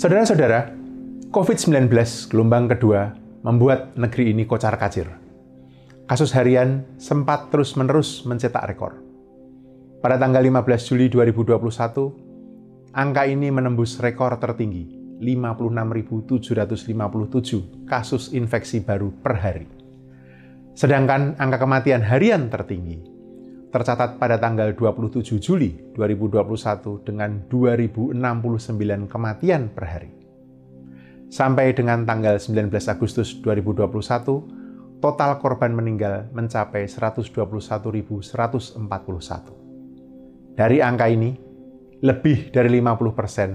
Saudara-saudara, COVID-19 gelombang kedua membuat negeri ini kocar kacir. Kasus harian sempat terus-menerus mencetak rekor. Pada tanggal 15 Juli 2021, angka ini menembus rekor tertinggi, 56.757 kasus infeksi baru per hari. Sedangkan angka kematian harian tertinggi, tercatat pada tanggal 27 Juli 2021 dengan 2069 kematian per hari. Sampai dengan tanggal 19 Agustus 2021, total korban meninggal mencapai 121.141. Dari angka ini, lebih dari 50 persen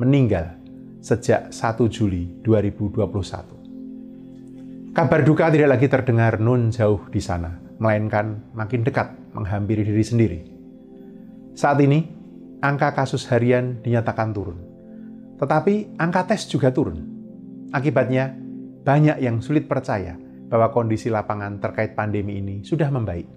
meninggal sejak 1 Juli 2021. Kabar duka tidak lagi terdengar nun jauh di sana, melainkan makin dekat menghampiri diri sendiri. Saat ini, angka kasus harian dinyatakan turun. Tetapi angka tes juga turun. Akibatnya, banyak yang sulit percaya bahwa kondisi lapangan terkait pandemi ini sudah membaik.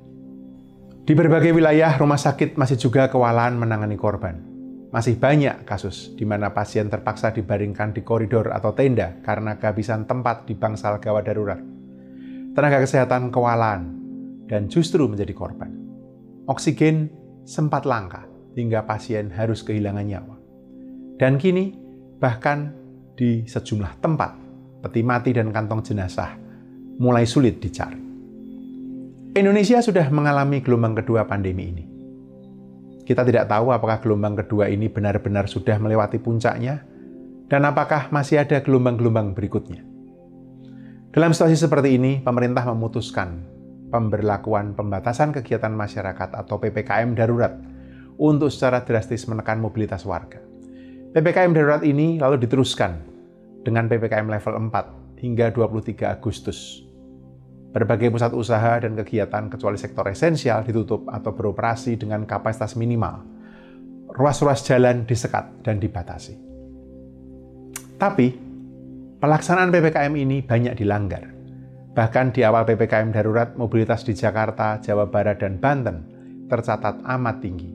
Di berbagai wilayah, rumah sakit masih juga kewalahan menangani korban. Masih banyak kasus di mana pasien terpaksa dibaringkan di koridor atau tenda karena kehabisan tempat di bangsal gawat darurat. Tenaga kesehatan kewalahan dan justru menjadi korban. Oksigen sempat langka hingga pasien harus kehilangan nyawa. Dan kini, bahkan di sejumlah tempat, peti mati dan kantong jenazah mulai sulit dicari. Indonesia sudah mengalami gelombang kedua pandemi ini. Kita tidak tahu apakah gelombang kedua ini benar-benar sudah melewati puncaknya, dan apakah masih ada gelombang-gelombang berikutnya. Dalam situasi seperti ini, pemerintah memutuskan pemberlakuan pembatasan kegiatan masyarakat atau PPKM darurat untuk secara drastis menekan mobilitas warga. PPKM darurat ini lalu diteruskan dengan PPKM level 4 hingga 23 Agustus. Berbagai pusat usaha dan kegiatan kecuali sektor esensial ditutup atau beroperasi dengan kapasitas minimal. Ruas-ruas jalan disekat dan dibatasi. Tapi, pelaksanaan PPKM ini banyak dilanggar Bahkan di awal PPKM darurat, mobilitas di Jakarta, Jawa Barat, dan Banten tercatat amat tinggi.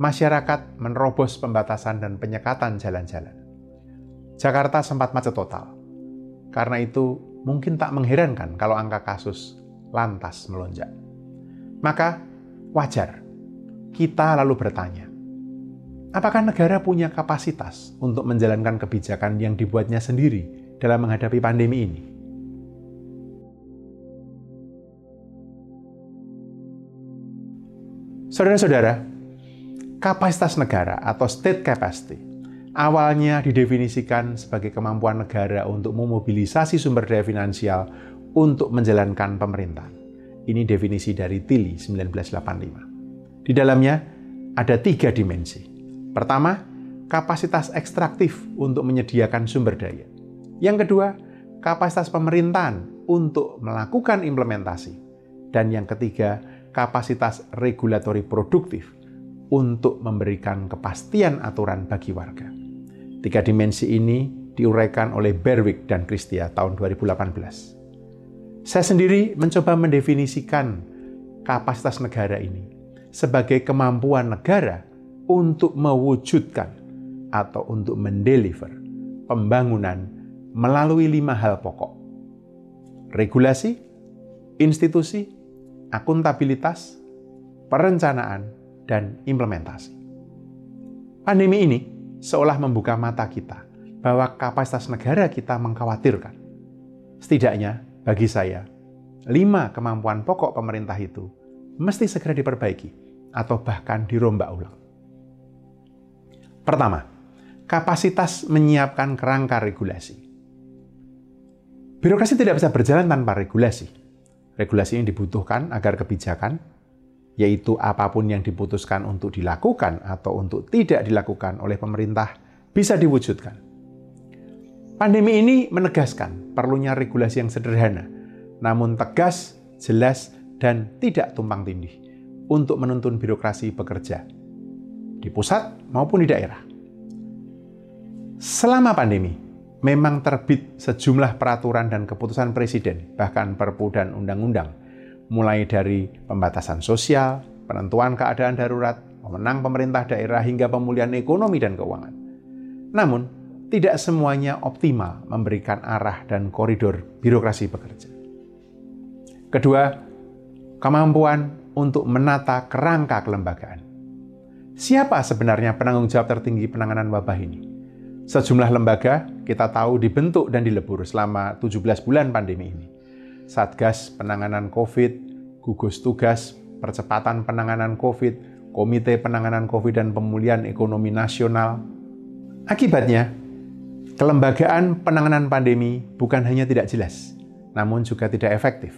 Masyarakat menerobos pembatasan dan penyekatan jalan-jalan. Jakarta sempat macet total. Karena itu, mungkin tak mengherankan kalau angka kasus lantas melonjak. Maka, wajar kita lalu bertanya, apakah negara punya kapasitas untuk menjalankan kebijakan yang dibuatnya sendiri dalam menghadapi pandemi ini? Saudara-saudara, kapasitas negara atau state capacity awalnya didefinisikan sebagai kemampuan negara untuk memobilisasi sumber daya finansial untuk menjalankan pemerintahan. Ini definisi dari Tilly 1985. Di dalamnya ada tiga dimensi. Pertama, kapasitas ekstraktif untuk menyediakan sumber daya. Yang kedua, kapasitas pemerintahan untuk melakukan implementasi. Dan yang ketiga, kapasitas regulatori produktif untuk memberikan kepastian aturan bagi warga. Tiga dimensi ini diuraikan oleh Berwick dan Christia tahun 2018. Saya sendiri mencoba mendefinisikan kapasitas negara ini sebagai kemampuan negara untuk mewujudkan atau untuk mendeliver pembangunan melalui lima hal pokok. Regulasi, institusi, akuntabilitas, perencanaan, dan implementasi. Pandemi ini seolah membuka mata kita bahwa kapasitas negara kita mengkhawatirkan. Setidaknya, bagi saya, lima kemampuan pokok pemerintah itu mesti segera diperbaiki atau bahkan dirombak ulang. Pertama, kapasitas menyiapkan kerangka regulasi. Birokrasi tidak bisa berjalan tanpa regulasi. Regulasi ini dibutuhkan agar kebijakan, yaitu apa pun yang diputuskan untuk dilakukan atau untuk tidak dilakukan oleh pemerintah, bisa diwujudkan. Pandemi ini menegaskan perlunya regulasi yang sederhana, namun tegas, jelas, dan tidak tumpang tindih untuk menuntun birokrasi bekerja di pusat maupun di daerah. Selama pandemi, memang terbit sejumlah peraturan dan keputusan presiden, bahkan perpu dan undang-undang mulai dari pembatasan sosial, penentuan keadaan darurat, pemenang pemerintah daerah hingga pemulihan ekonomi dan keuangan. Namun, tidak semuanya optimal memberikan arah dan koridor birokrasi bekerja. Kedua, kemampuan untuk menata kerangka kelembagaan. Siapa sebenarnya penanggung jawab tertinggi penanganan wabah ini? Sejumlah lembaga kita tahu dibentuk dan dilebur selama 17 bulan pandemi ini Satgas Penanganan COVID, Gugus Tugas Percepatan Penanganan COVID, Komite Penanganan COVID dan Pemulihan Ekonomi Nasional. Akibatnya, kelembagaan penanganan pandemi bukan hanya tidak jelas, namun juga tidak efektif.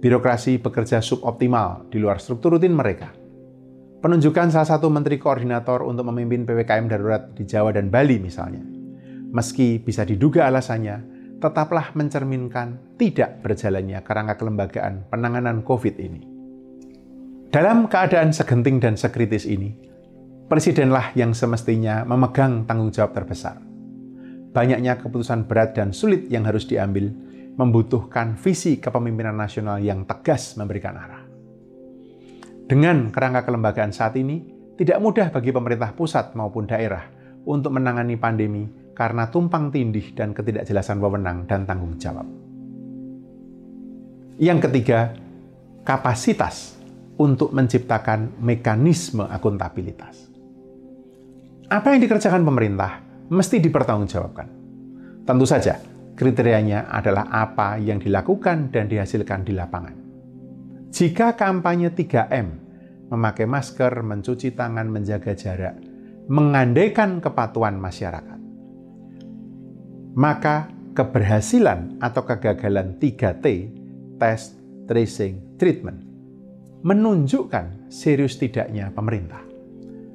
Birokrasi bekerja suboptimal di luar struktur rutin mereka. Penunjukan salah satu menteri koordinator untuk memimpin PPKM darurat di Jawa dan Bali misalnya. Meski bisa diduga alasannya, tetaplah mencerminkan tidak berjalannya kerangka kelembagaan penanganan COVID ini. Dalam keadaan segenting dan sekritis ini, Presidenlah yang semestinya memegang tanggung jawab terbesar. Banyaknya keputusan berat dan sulit yang harus diambil membutuhkan visi kepemimpinan nasional yang tegas memberikan arah. Dengan kerangka kelembagaan saat ini, tidak mudah bagi pemerintah pusat maupun daerah untuk menangani pandemi karena tumpang tindih dan ketidakjelasan wewenang dan tanggung jawab. Yang ketiga, kapasitas untuk menciptakan mekanisme akuntabilitas. Apa yang dikerjakan pemerintah mesti dipertanggungjawabkan. Tentu saja, kriterianya adalah apa yang dilakukan dan dihasilkan di lapangan. Jika kampanye 3M, memakai masker, mencuci tangan, menjaga jarak, mengandaikan kepatuhan masyarakat, maka keberhasilan atau kegagalan 3T, test, tracing, treatment, menunjukkan serius tidaknya pemerintah.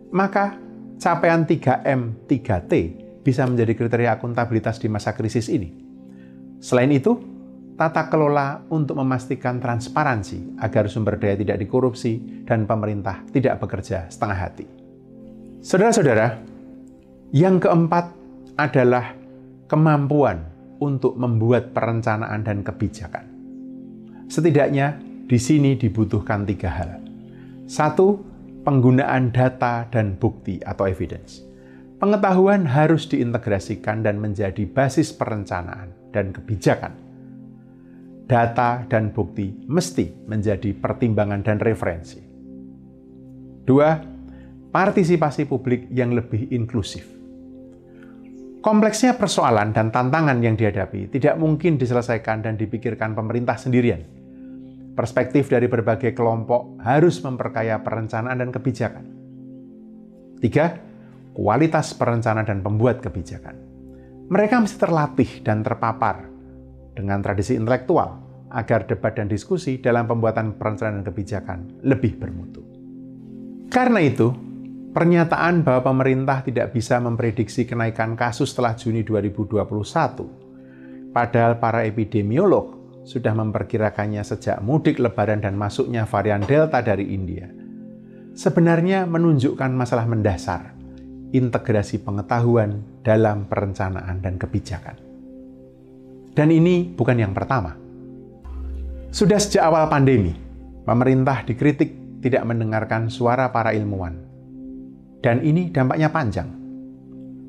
Maka capaian 3M, 3T bisa menjadi kriteria akuntabilitas di masa krisis ini. Selain itu, tata kelola untuk memastikan transparansi agar sumber daya tidak dikorupsi dan pemerintah tidak bekerja setengah hati. Saudara-saudara, yang keempat adalah kemampuan untuk membuat perencanaan dan kebijakan. Setidaknya di sini dibutuhkan tiga hal. Satu, penggunaan data dan bukti atau evidence. Pengetahuan harus diintegrasikan dan menjadi basis perencanaan dan kebijakan. Data dan bukti mesti menjadi pertimbangan dan referensi. Dua, partisipasi publik yang lebih inklusif Kompleksnya persoalan dan tantangan yang dihadapi tidak mungkin diselesaikan dan dipikirkan pemerintah sendirian. Perspektif dari berbagai kelompok harus memperkaya perencanaan dan kebijakan. Tiga, kualitas perencana dan pembuat kebijakan. Mereka mesti terlatih dan terpapar dengan tradisi intelektual agar debat dan diskusi dalam pembuatan perencanaan dan kebijakan lebih bermutu. Karena itu, Pernyataan bahwa pemerintah tidak bisa memprediksi kenaikan kasus setelah Juni 2021, padahal para epidemiolog sudah memperkirakannya sejak mudik lebaran dan masuknya varian Delta dari India, sebenarnya menunjukkan masalah mendasar integrasi pengetahuan dalam perencanaan dan kebijakan. Dan ini bukan yang pertama. Sudah sejak awal pandemi, pemerintah dikritik tidak mendengarkan suara para ilmuwan dan ini dampaknya panjang.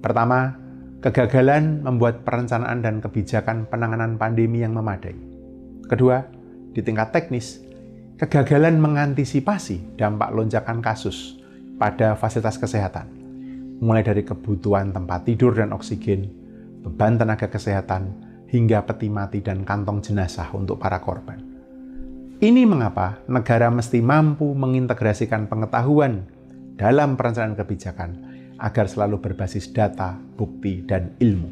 Pertama, kegagalan membuat perencanaan dan kebijakan penanganan pandemi yang memadai. Kedua, di tingkat teknis, kegagalan mengantisipasi dampak lonjakan kasus pada fasilitas kesehatan, mulai dari kebutuhan tempat tidur dan oksigen, beban tenaga kesehatan, hingga peti mati dan kantong jenazah untuk para korban. Ini mengapa negara mesti mampu mengintegrasikan pengetahuan dalam perencanaan kebijakan agar selalu berbasis data, bukti, dan ilmu.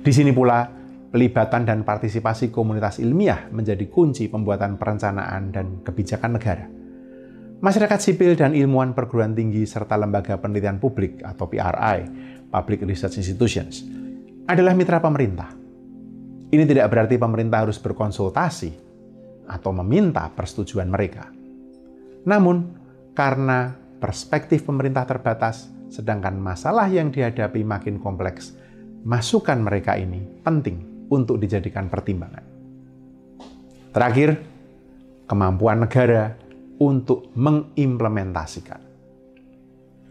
Di sini pula, pelibatan dan partisipasi komunitas ilmiah menjadi kunci pembuatan perencanaan dan kebijakan negara. Masyarakat sipil dan ilmuwan perguruan tinggi serta lembaga penelitian publik atau PRI, Public Research Institutions, adalah mitra pemerintah. Ini tidak berarti pemerintah harus berkonsultasi atau meminta persetujuan mereka. Namun, karena perspektif pemerintah terbatas, sedangkan masalah yang dihadapi makin kompleks, masukan mereka ini penting untuk dijadikan pertimbangan. Terakhir, kemampuan negara untuk mengimplementasikan.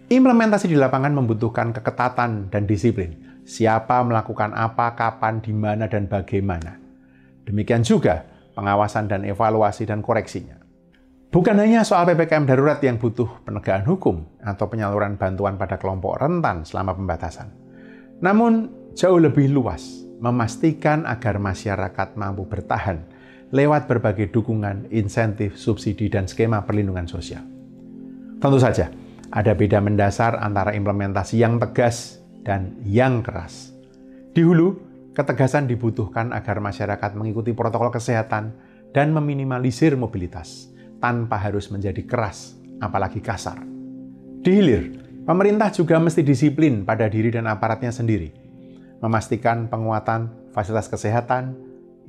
Implementasi di lapangan membutuhkan keketatan dan disiplin. Siapa melakukan apa, kapan, di mana, dan bagaimana. Demikian juga pengawasan dan evaluasi dan koreksinya. Bukan hanya soal PPKM darurat yang butuh penegakan hukum atau penyaluran bantuan pada kelompok rentan selama pembatasan. Namun, jauh lebih luas, memastikan agar masyarakat mampu bertahan lewat berbagai dukungan, insentif, subsidi, dan skema perlindungan sosial. Tentu saja, ada beda mendasar antara implementasi yang tegas dan yang keras. Di hulu, ketegasan dibutuhkan agar masyarakat mengikuti protokol kesehatan dan meminimalisir mobilitas tanpa harus menjadi keras, apalagi kasar. Di hilir, pemerintah juga mesti disiplin pada diri dan aparatnya sendiri, memastikan penguatan fasilitas kesehatan,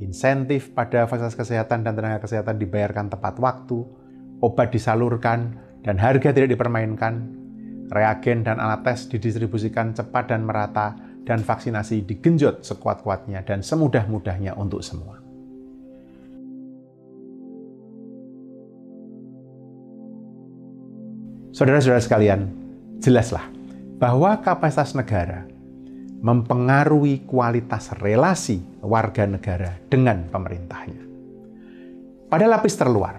insentif pada fasilitas kesehatan dan tenaga kesehatan dibayarkan tepat waktu, obat disalurkan, dan harga tidak dipermainkan, reagen dan alat tes didistribusikan cepat dan merata, dan vaksinasi digenjot sekuat-kuatnya dan semudah-mudahnya untuk semua. Saudara-saudara sekalian, jelaslah bahwa kapasitas negara mempengaruhi kualitas relasi warga negara dengan pemerintahnya. Pada lapis terluar,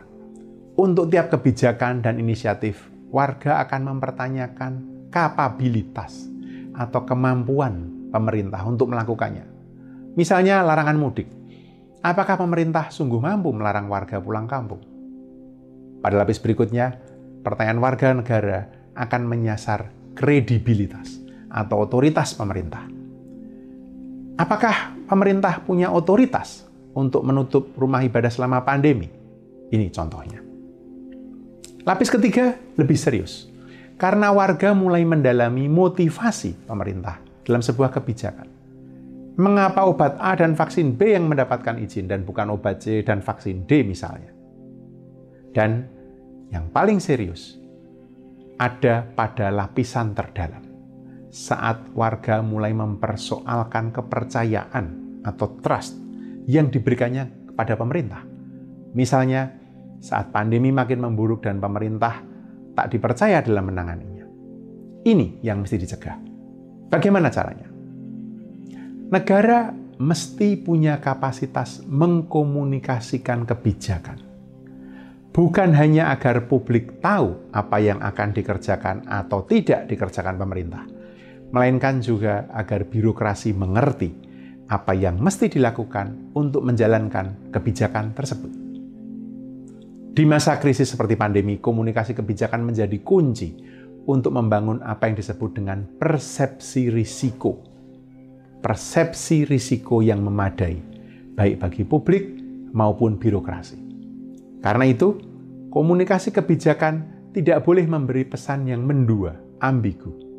untuk tiap kebijakan dan inisiatif, warga akan mempertanyakan kapabilitas atau kemampuan pemerintah untuk melakukannya. Misalnya larangan mudik. Apakah pemerintah sungguh mampu melarang warga pulang kampung? Pada lapis berikutnya, pertanyaan warga negara akan menyasar kredibilitas atau otoritas pemerintah. Apakah pemerintah punya otoritas untuk menutup rumah ibadah selama pandemi? Ini contohnya. Lapis ketiga lebih serius. Karena warga mulai mendalami motivasi pemerintah dalam sebuah kebijakan. Mengapa obat A dan vaksin B yang mendapatkan izin dan bukan obat C dan vaksin D misalnya? Dan yang paling serius, ada pada lapisan terdalam saat warga mulai mempersoalkan kepercayaan atau trust yang diberikannya kepada pemerintah. Misalnya, saat pandemi makin memburuk dan pemerintah tak dipercaya dalam menanganinya. Ini yang mesti dicegah. Bagaimana caranya? Negara mesti punya kapasitas mengkomunikasikan kebijakan. Bukan hanya agar publik tahu apa yang akan dikerjakan atau tidak dikerjakan pemerintah, melainkan juga agar birokrasi mengerti apa yang mesti dilakukan untuk menjalankan kebijakan tersebut. Di masa krisis seperti pandemi, komunikasi kebijakan menjadi kunci untuk membangun apa yang disebut dengan persepsi risiko. Persepsi risiko yang memadai, baik bagi publik maupun birokrasi. Karena itu, komunikasi kebijakan tidak boleh memberi pesan yang mendua, ambigu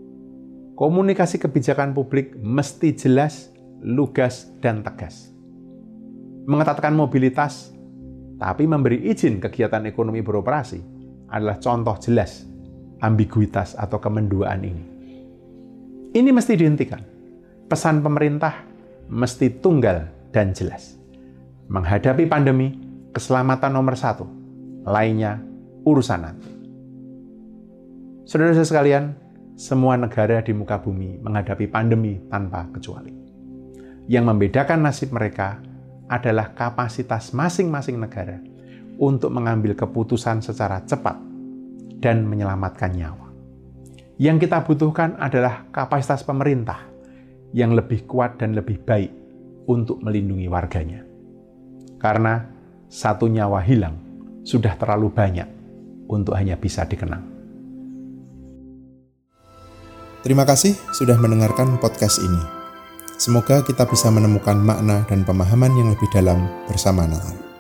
komunikasi kebijakan publik mesti jelas, lugas, dan tegas. Mengetatkan mobilitas, tapi memberi izin kegiatan ekonomi beroperasi adalah contoh jelas ambiguitas atau kemenduaan ini. Ini mesti dihentikan. Pesan pemerintah mesti tunggal dan jelas. Menghadapi pandemi, keselamatan nomor satu. Lainnya, urusan nanti. Saudara-saudara sekalian, semua negara di muka bumi menghadapi pandemi tanpa kecuali. Yang membedakan nasib mereka adalah kapasitas masing-masing negara untuk mengambil keputusan secara cepat dan menyelamatkan nyawa. Yang kita butuhkan adalah kapasitas pemerintah yang lebih kuat dan lebih baik untuk melindungi warganya. Karena satu nyawa hilang sudah terlalu banyak untuk hanya bisa dikenang. Terima kasih sudah mendengarkan podcast ini. Semoga kita bisa menemukan makna dan pemahaman yang lebih dalam bersama Natal.